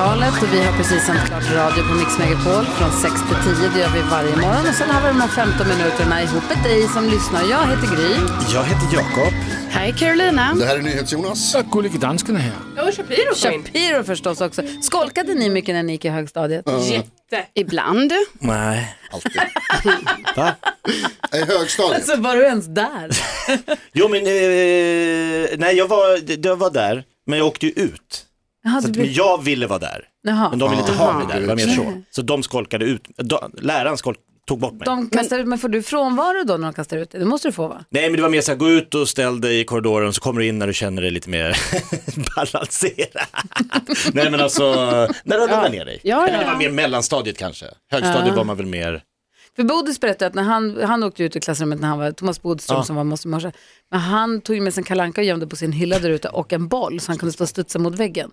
här är Kvartsamtalet och vi har precis sänt klart radio på Mix Megapol från 6 till 10. Det gör vi varje morgon och sen har vi de här 15 minuterna ihop med dig som lyssnar. Jag heter Gry. Jag heter Jakob. Hej Carolina. Det här är NyhetsJonas. Gullige danskarna här. Shapiro förstås också. Skolkade ni mycket när ni gick i högstadiet? Jätte. Ibland. Nej. Alltid. I högstadiet. Alltså var du ens där? Jo men, eh, nej jag var, jag var där, men jag åkte ju ut. Jaha, Så att, men jag ville vara där, Jaha. men de ville inte ha mig där, det var mer så. Så de skolkade ut, de, läraren skolk, tog bort mig. De kastar ut, men får du frånvaro då när de kastar ut dig? Det måste du få va? Nej men det var mer så här, gå ut och ställ dig i korridoren så kommer du in när du känner dig lite mer balanserad. Nej men alltså, när du lugnar ner dig. Ja, Eller ja. det var mer mellanstadiet kanske. Högstadiet Ja. var man väl mer, För Bodis berättade att när han, han åkte ut ur klassrummet när han var, Thomas Bodström Ja. som var måste morse, men han tog med sig en kalanka och gömde på sin hylla där ute och en boll så han kunde stå och studsa mot väggen.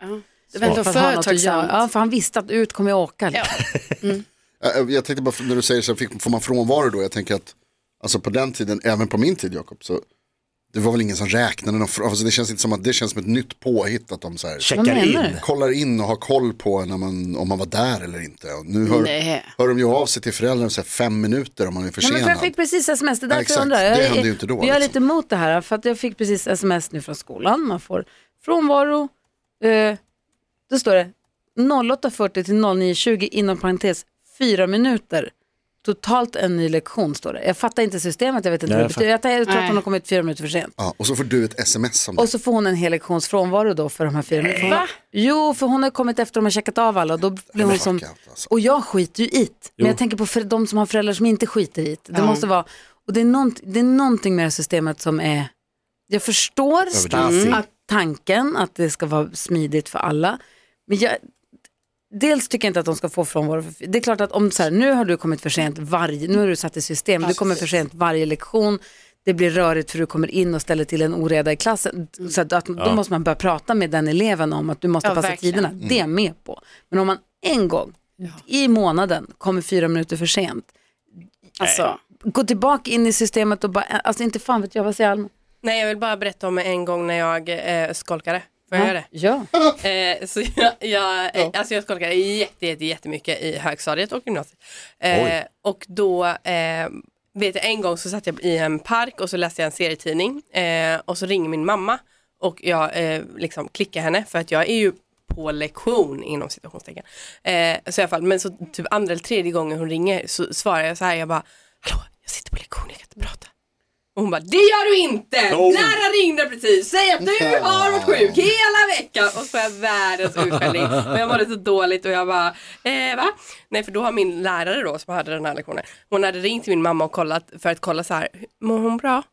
Det var ändå företagsamt. Ja, för han visste att ut kommer jag åka. liksom. Jag, jag tänkte bara när du säger så här, fick, får man frånvaro då? Jag tänker att alltså på den tiden, även på min tid Jakob, så det var väl ingen som räknade fr- alltså det känns inte som att det känns som ett nytt påhitt att de så här, checkar in. kollar in och har koll på när man, om man var där eller inte. Och nu hör, Nej. hör de ju av sig till föräldrarna så här, fem minuter om man är Nej, men försenad. för jag fick precis smes, det är Ja, jag undrar. Det Jag, hände är- ju inte då, Jag är liksom. lite emot det här för att jag fick precis sms nu från skolan. Man får frånvaro. Eh, då står det 08.40 till 09.20 inom parentes fyra minuter. Totalt en ny lektion står det. Jag fattar inte systemet, jag vet inte Nej, vad det betyder. Jag, jag tror att hon har kommit fyra minuter för sent. Ja, och så får du ett sms om det. Och så får hon en hel lektions frånvaro då för de här fyra minuterna. Va? Jo, för hon har kommit efter de har checkat av alla och då blir hon som... Out, alltså. Och jag skiter ju i. Men jag tänker på för de som har föräldrar som inte skiter i det. Det måste vara... Och det är, nånt, det är någonting med det här systemet som är... Jag förstår att tanken att det ska vara smidigt för alla. Men jag, dels tycker jag inte att de ska få frånvaro. Det är klart att om så här, nu har du kommit för sent varje, nu har du satt i system, du kommer för sent varje lektion, det blir rörigt för du kommer in och ställer till en oreda i klassen. Så att, att, då måste man börja prata med den eleven om att du måste Ja, passa verkligen. tiderna. Det är jag med på. Men om man en gång i månaden kommer fyra minuter för sent, Alltså, gå tillbaka in i systemet och bara, alltså inte fan vet jag, vad säger Alma? nej, jag vill bara berätta om en gång när jag eh, skolkade. Får jag göra det? Ja. Eh, så jag, jag, eh, alltså jag skolkade jätte, jätte, jättemycket i högstadiet och gymnasiet. Eh, och då eh, vet jag en gång så satt jag i en park och så läste jag en serietidning eh, och så ringer min mamma och jag eh, liksom klickar henne för att jag är ju på lektion inom situationstecken. Eh, så i alla fall, men så typ andra eller tredje gången hon ringer så svarar jag så här, jag bara, hallå, jag sitter på lektion, jag kan inte prata. Och hon bara, det gör du inte! Oh. Läraren ringde precis, säg att du har varit sjuk hela veckan. Och så får jag världens utskällning. Men jag mådde så dåligt och jag bara, eh, va? Nej för då har min lärare då som hade den här lektionen, hon hade ringt till min mamma och kollat för att kolla så här, mår hon bra?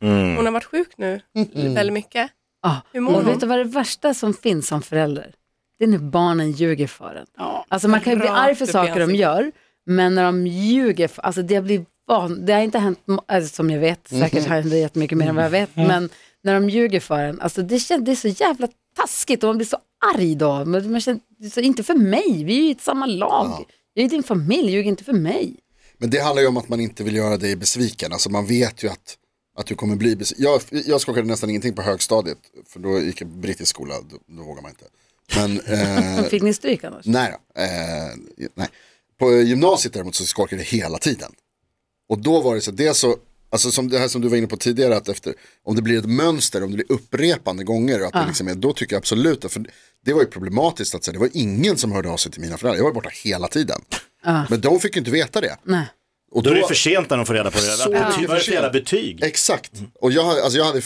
Hon har varit sjuk nu väldigt mycket. Ah, Hur mår och hon? vet du vad det värsta som finns som förälder? Det är när barnen ljuger för en. Ja, Alltså man kan ju bli arg för saker de gör, men när de ljuger, för, alltså det blir van, det har inte hänt, alltså, som jag vet, säkert har det jättemycket mer än vad jag vet, men när de ljuger för en, alltså det, känns, det är så jävla taskigt och man blir så arg då. Men man känner, så, inte för mig, vi är ju i ett samma lag. Jag är din familj, ljug inte för mig. Men det handlar ju om att man inte vill göra dig besviken. Alltså man vet ju att, att du kommer bli besviken. Jag, jag skakade nästan ingenting på högstadiet. För då gick jag på brittisk skola, då, då vågar man inte. Men, eh, Fick ni stryk annars? nej då. Eh, nej. På gymnasiet däremot så skakade det hela tiden. Och då var det så, det är så, alltså som det här som du var inne på tidigare, att efter, om det blir ett mönster, om det blir upprepande gånger, att det liksom är, då tycker jag absolut, att- för det var ju problematiskt att säga, det var ingen som hörde av sig till mina föräldrar, jag var borta hela tiden. Men de fick ju inte veta det. Nej. Och Då är det för sent när de får reda på det. Så Vad är det för jävla betyg? Exakt. Och jag, alltså jag hade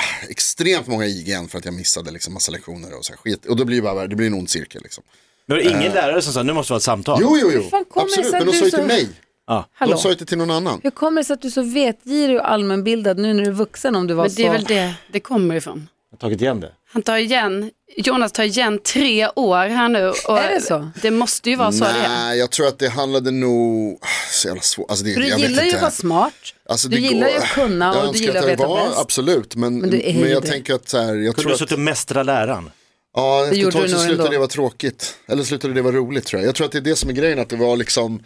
ah, extremt många IGN för att jag missade liksom massa lektioner och så här skit. Och då blir det bara, det blir en ond cirkel liksom. Men det var ingen lärare som sa nu måste vi ha ett samtal. Jo, jo, jo. Absolut, men de du sa ju till mig. Hallå? De sa inte till någon annan. Hur kommer det sig att du är så vetgirig och allmänbildad nu när du är vuxen om du var Men det är så? väl det det kommer ifrån. Jag har tagit igen det. Han tar igen, Jonas tar igen tre år här nu. Och Är det så? Det måste ju vara så det. Nej, jag tror att det handlade nog, så jävla svårt. Alltså det, För du jag vet gillar ju inte. att vara smart. Alltså, du det gillar ju går- att kunna Jag och du önskar gillar att jag veta var, bäst. Absolut, men, Men men, du är ju jag det. tänker att så här, jag Kunde tror du att, suttit och mästra läraren? ja, Det efter gjorde ett tag du så nog slutade ändå. det vara tråkigt. Eller slutade det vara roligt tror jag. Jag tror att det är det som är grejen, att det var liksom,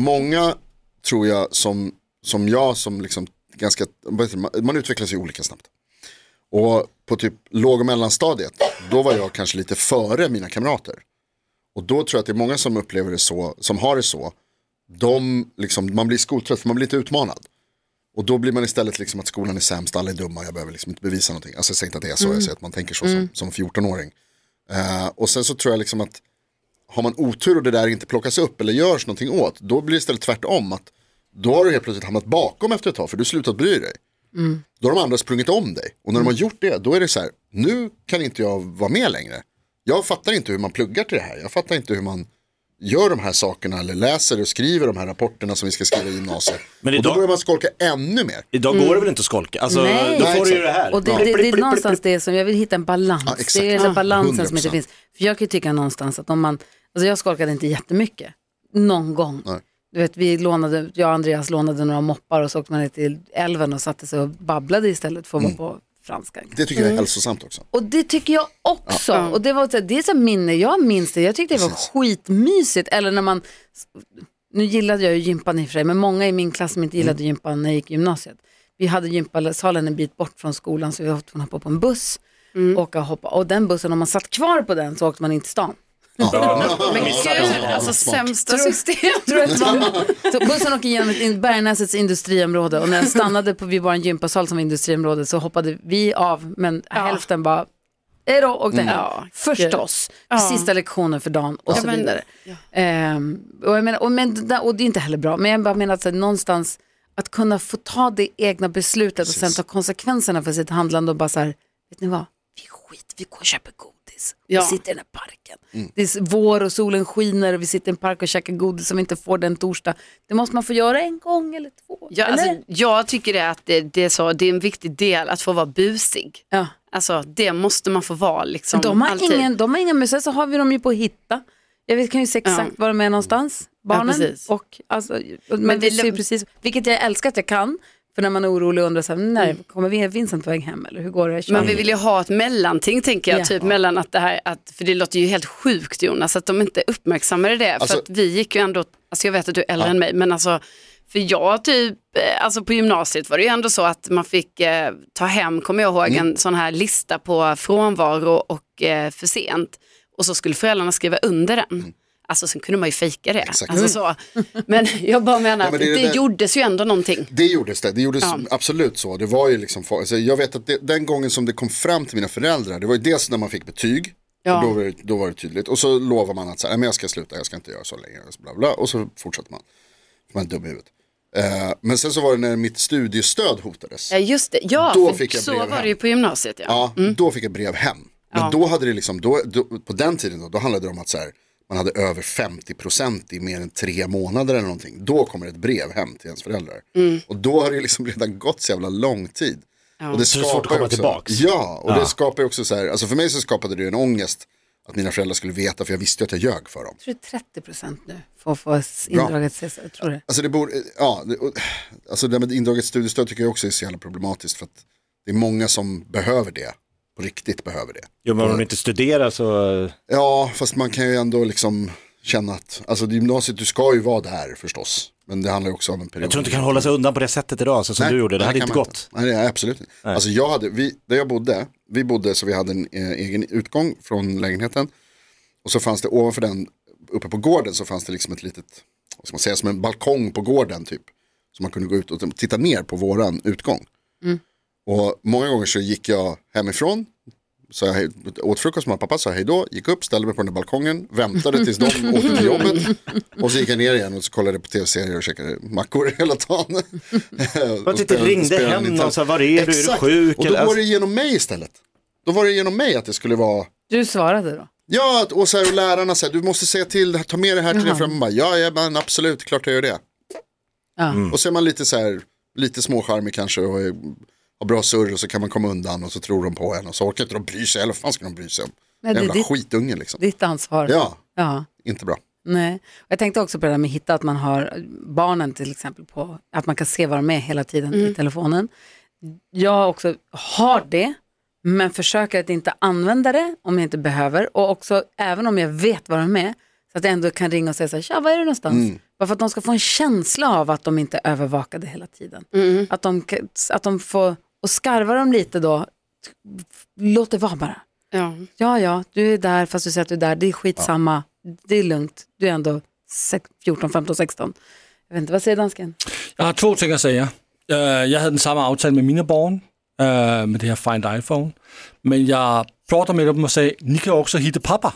många tror jag som, som jag som liksom ganska, man- utvecklas ju olika snabbt. Och på typ låg och mellanstadiet, då var jag kanske lite före mina kamrater. Och då tror jag att det är många som upplever det så, som har det så, de liksom, man blir skoltrött för man blir inte utmanad. Och då blir man istället liksom att skolan är sämst, alla är dumma, jag behöver liksom inte bevisa någonting. Alltså jag säger inte att det är så, jag säger att man tänker så som, som 14-åring. Eh, och sen så tror jag liksom att har man otur och det där inte plockas upp eller görs någonting åt, då blir det istället tvärtom. att Då har du helt plötsligt hamnat bakom efter ett tag för du har slutat bry dig. Då har de andra sprungit om dig. Och när de har gjort det, då är det så här, nu kan inte jag vara med längre. Jag fattar inte hur man pluggar till det här. Jag fattar inte hur man gör de här sakerna eller läser och skriver de här rapporterna som vi ska skriva i gymnasiet. Men och då idag- börjar man skolka ännu mer. Idag går det väl inte att skolka? Alltså, Nej. då Nej, får du ju det här. Och det, Ja. det, det, Blipp, är någonstans det som jag vill hitta en balans. Ja, det är den balansen som inte 100%. finns. För jag kan ju tycka någonstans att om man, alltså jag skolkade inte jättemycket, någon gång. Nej. Du vet, vi lånade, jag och Andreas lånade några moppar och så åkte man ner till älven och satte sig och babblade istället för att Mm. vara på franska. Det tycker jag är hälsosamt också. Och det tycker jag också. Och det var så, det är så minne, jag minns det, jag tyckte det var Precis. skitmysigt. Eller när man, nu gillade jag ju gympan i och för sig, men många i min klass som inte gillade gympan när jag gick i gymnasiet. Vi hade gympasalen en bit bort från skolan så vi var tvungna att hoppa på en buss. Åka och hoppa. Och den bussen, om man satt kvar på den så åkte man in till stan. Men gud, alltså sämsta system. Tror så bussen åker genom ett in- Bergnäsets industriområde och när jag stannade på vid vår gympasal som var industriområde så hoppade vi av men hälften bara Hej då, åkte hem. Ja, Förstås. Ja. Sista lektionen för dagen och Ja, så men- vidare. ja. Ehm, och, jag menar, och, men, det- och det är inte heller bra, men jag bara menar att så här, någonstans att kunna få ta det egna beslutet och sen ta konsekvenserna för sitt handlande och bara så här, vet ni vad, skit, vi går och köper godis. Ja. Vi sitter i den här parken. Det är vår och solen skiner och vi sitter i en park och käkar godis som vi inte får den torsdag. Det måste man få göra en gång eller två. Ja, eller? alltså, jag tycker det att det, det, är så, det är en viktig del att få vara busig. ja. Alltså det måste man få vara liksom de, har alltid. ingen, de har inga museer, så har vi dem ju på att hitta. Jag vet, kan ju se exakt var de är någonstans, barnen. precis. och, alltså, men Men det det- ser precis, vilket jag älskar att jag kan. För när man är orolig och undrar, så här, nej, kommer vi- Vincent på väg hem eller hur går det? Men vi vill ju ha ett mellanting tänker jag, Ja. typ mellan att det här, att, för det låter ju helt sjukt Jonas, att de inte uppmärksammade det. Alltså- för att vi gick ju ändå, alltså jag vet att du är äldre än mig, men alltså, för jag typ, eh, alltså på gymnasiet var det ju ändå så att man fick eh, ta hem, kommer jag ihåg, Mm. en sån här lista på frånvaro och eh, för sent. Och så skulle föräldrarna skriva under den. Alltså sen kunde man ju fejka det. Mm. Exakt. Alltså, så. Men jag bara menar Ja, men att det det, det gjordes ju ändå någonting. Det gjordes det, det gjordes Ja. absolut så. Det var ju liksom, alltså jag vet att det, den gången som det kom fram till mina föräldrar, det var ju dels när man fick betyg, Ja. då, var det, då var det tydligt. Och så lovar man att så här, "Nej, men jag ska sluta, jag ska inte göra så länge, och så bla bla, och så fortsätter man. Man är dum i huvudet. Eh, men sen så var det när mitt studiestöd hotades. Ja just det, ja Då fick jag så brev var hem. det ju på gymnasiet. Ja. Ja, då fick jag brev hem. Men då hade det liksom, då, då, på den tiden då, då handlade det om att så här, man hade över 50% i mer än tre månader eller någonting. Då kommer ett brev hem till ens föräldrar. Mm. Och då har det liksom redan gått så jävla lång tid. Och det Så det är svårt att skapar komma också, tillbaks. Ja, och Ja. det skapar ju också så här, alltså för mig så skapade det en ångest att mina föräldrar skulle veta för jag visste ju att jag ljög för dem. Jag tror det är 30 procent nu för att få indraget. Jag tror det. Alltså det borde, ja, det, och- alltså det med indraget studiestöd tycker jag också är så jävla problematiskt för att det är många som behöver det, riktigt behöver det. Jo, men om du inte studerar så... Ja, fast man kan ju ändå liksom känna att, alltså det gymnasiet, du ska ju vara där förstås. Men det handlar ju också om en period. Jag tror inte du kan hålla sig undan på det sättet idag, så som Nej, du gjorde. Det nej, hade inte gått. Nej, det är absolut inte. Alltså jag hade, vi, där jag bodde, vi bodde så vi hade en eh, egen utgång från lägenheten. Och så fanns det ovanför den, uppe på gården så fanns det liksom ett litet, vad ska man säga, som en balkong på gården typ. Så man kunde gå ut och titta ner på våran utgång. Och många gånger så gick jag hemifrån, så jag hej- åt frukost med pappa, sa hej då, gick upp, ställde mig på den där balkongen, väntade tills de åkte till jobbet. Och så gick jag ner igen och så kollade på tv-serier och käkade mackor hela dagen. Du inte ringde hem någon och sa, var är du? Är du Exakt. sjuk? Och då Eller- var det genom mig istället. Då var det genom mig att det skulle vara Du svarade då? Ja, att- och, så här, och lärarna säger du måste säga till, ta med det här till Jaha. föräldrar. Man bara, Ja, ja, men absolut, klart jag gör det. Ja. Och så är man lite så här, lite småcharmig kanske och är, har bra surr och så kan man komma undan och så tror de på en och så orkar inte de bry sig, eller vad fan ska de bry sig om? Nej, det är Jävla ditt- skitunge liksom. Ditt ansvar. Ja, ja. inte bra. Nej. Jag tänkte också på det där med att hitta att man har barnen till exempel på, att man kan se vad de är hela tiden i telefonen. Jag också har det, men försöker att inte använda det om jag inte behöver. Och också även om jag vet vad de är, så att jag ändå kan ringa och säga så här, tja, var är du någonstans? Bara för att de ska få en känsla av att de inte är övervakade hela tiden. Att, de, att de får, och skarvar de lite då, låt det vara bara. Ja. Ja, ja, du är där fast du säger att du är där, det är skitsamma, det är lugnt, du är ändå sex- 14, 15, 16. Jag vet inte, vad säger dansken? Jeg har to ting at sige. Øh, Jeg havde den samme aftale med mine barn, øh, med det her Find iPhone. Men jeg plotter med dem og sagde, ni kan også hitte pappa,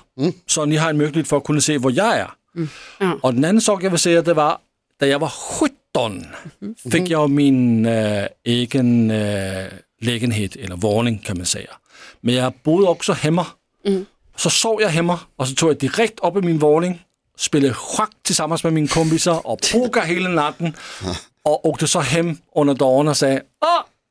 så ni har en mulighed for at kunne se, hvor jeg er. Ja. Og den anden sak, jeg vil sige, det var, da jeg var 17, fik jeg jo min øh, egen øh, lägenhed, eller våning kan man säga. Men jag bodde också hemma. Så sov jag hemma och så tog jag direkt upp i min våning, spelade schack tillsammans med mina kompisar och pokade hela natten och åkte så hem under dagen och sa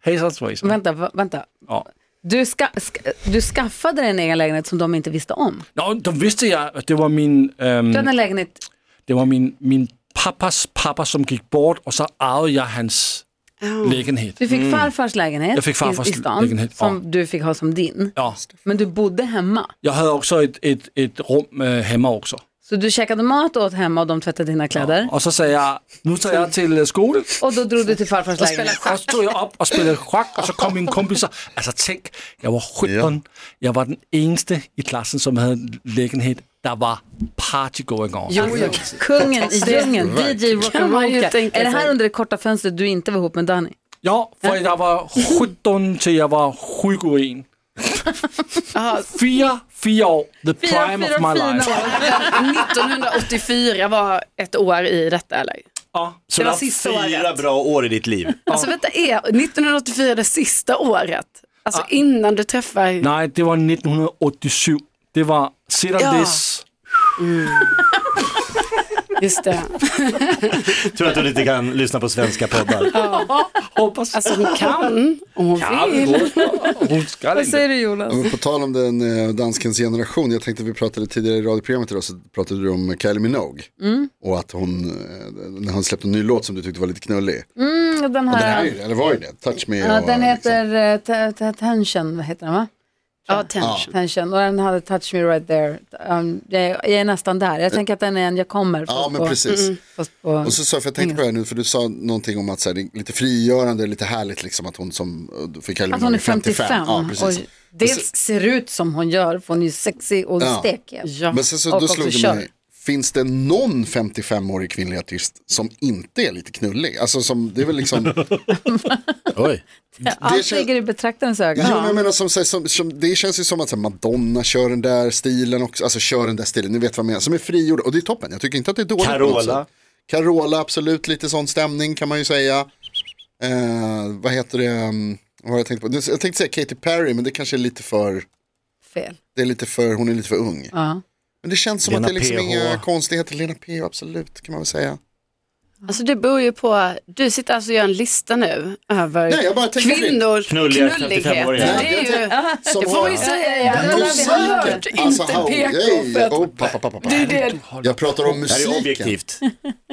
hejsan svejsan. Vänta, vänta. Ja. Du, ska, ska, du skaffade dig en egen lägenhet som de inte visste om. Nå, då visste jag det var min, ehm, Du hade en lägenhet, det var min, min pappas pappa som gick bort och så ärvde jag hans lägenhet. du fick farfars lägenhet Mm. Jag fick farfars i, i stan lägenhet, som du fick ha som din. Ja. Men du bodde hemma. Jag hade också ett, ett, ett rum äh, hemma också. Så du käkade mat åt hemma och de tvättade dina kläder. Och så sa jag, nu tar jag till äh, skolan. Och då drog du till farfars Och lägenhet. så stod jag upp och spelade schack och så kom min kompisar. Alltså tänk, jag var 17, jag var den eneste i klassen som hade lägenhet. Där var party going on. Jo, jo. Kungen i djungeln, DJ tänka Är det här under det korta fönstret du inte var ihop med Danny? Ja, för jag var 17 till jag var 21. Fyra, fyra år, the prime of my life. 1984 var ett år i detta eller? Ja. Så Det var sista fyra året. bra år i ditt liv. Alltså vänta, är 1984 det sista året? Alltså innan du träffar... Nej, det var 1987. Det var sedan Ja. dess. Just det. Tror att du inte kan lyssna på svenska poddar. Hoppas. Alltså hon kan om hon Ja, vill. hon ska Vad säger du Jonas? Ja, på tal om den eh, danskens generation, jag tänkte vi pratade tidigare i radioprogrammet idag så pratade du om Kylie Minogue. Mm. Och att hon, eh, när han släppte en ny låt som du tyckte var lite knullig. Mm, den Och den här, här, eller var ju det, Touch Me. ja, och, den liksom. heter ta- Tension, vad heter den va? Ja, tension. Tension, och den hade Touch Me Right There. Um, jag, jag är nästan där, jag tänker att den är en Jag kommer. Ja, fast men på- precis. På, Och så sa jag, för jag tänkte på det här nu, för du sa någonting om att så här, det är lite frigörande, lite härligt liksom att hon som, Kylie att hon är Minogue 55. Ja, precis. och dels ser ut som hon gör, för hon är ju sexig och Ja. stekig. Ja. Men sen så Och då slog det mig, finns det någon 55-årig kvinnlig artist som inte är lite knullig? Alltså som, det är väl liksom, Oj. Allt kän- ligger i betraktarens öga. Jo, men jag menar, som, som, som, det känns ju som att så här, Madonna kör den där stilen också, alltså kör den där stilen, ni vet vad jag menar, som är frigjord och det är toppen, jag tycker inte att det är dåligt. Carola. sätt. Carola, absolut lite sån stämning kan man ju säga. Eh, vad heter det, um, vad har jag tänkt på? Jag tänkte säga Katy Perry, men det kanske är lite för, Fel. det är lite för, hon är lite för ung. Ja. Men det känns som Lena att det är liksom PH. inga konstigheter, Lena PH absolut kan man väl säga. Alltså det beror ju på, du sitter alltså och gör en lista nu över Nej, jag bara kvinnors Knulliga knullighet. 55-åringar. Det är ju, Som det får man ju har- säga, ja. Det har hört, Musiken, inte alltså, how- PK för att oh, pappa, pappa, pappa. det är det. Jag pratar om Det här är musiken. objektivt.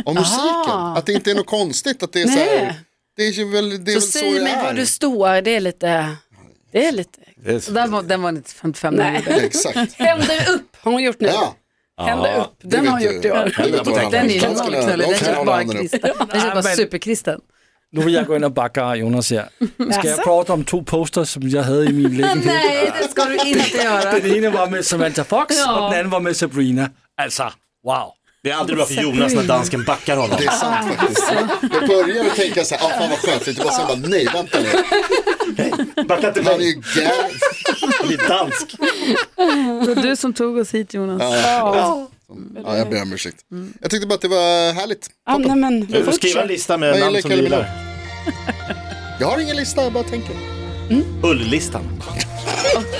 Om musiken, att det inte är något konstigt, att det är så här, Nej. det är ju väl, det är Så väl så säg mig var du står, det är lite, det är lite, Så den var, den var inte 55 Nej. Exakt. händer upp har hon gjort nu. Ja, Händer upp, den har hon gjort i år. Den är ju de den känns bara kristen. Den känns bara superkristen. Nu vill jag gå in och backa Jonas här. Ska jag prata om två posters som jag hade i min lägenhet? Nej, det ska du inte göra. Den ena var med Samantha Fox Ja. och den andra var med Sabrina. Alltså, wow. Det är aldrig bra för Jonas när dansken backar honom. Det är sant faktiskt. Jag började tänka så här, ah, fan vad skönt, lite bara sen bara, nej vänta nu. Backa inte Han är mig, ju är dansk. Det var du som tog oss hit Jonas. Ja, jag ber om ursäkt. Jag tyckte bara att det var härligt. Ja, nej, men, Du får skriva en lista med Jag namn gillar som du gillar. Jag har ingen lista, jag bara tänker. Ulllistan.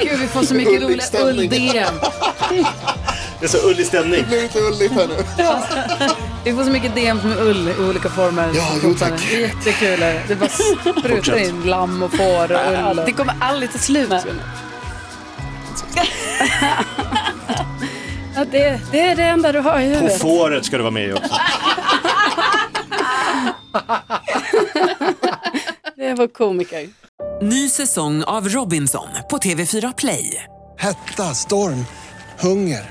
Gud, vi får så mycket roliga Ullikstämning. Det är så ullig stämning. Det blir lite ulligt här nu. Vi får så mycket DM med ull i olika former. Ja, jo, tack. Det är jättekul. är det. Det bara sprutar in lamm och får och ull. Det kommer aldrig ta slut. Ja, det, det är det enda du har i På huvudet. fåret ska du vara med i också. Det vår komiker. Ny säsong av Robinson på TV4 Play. Hetta, storm, hunger.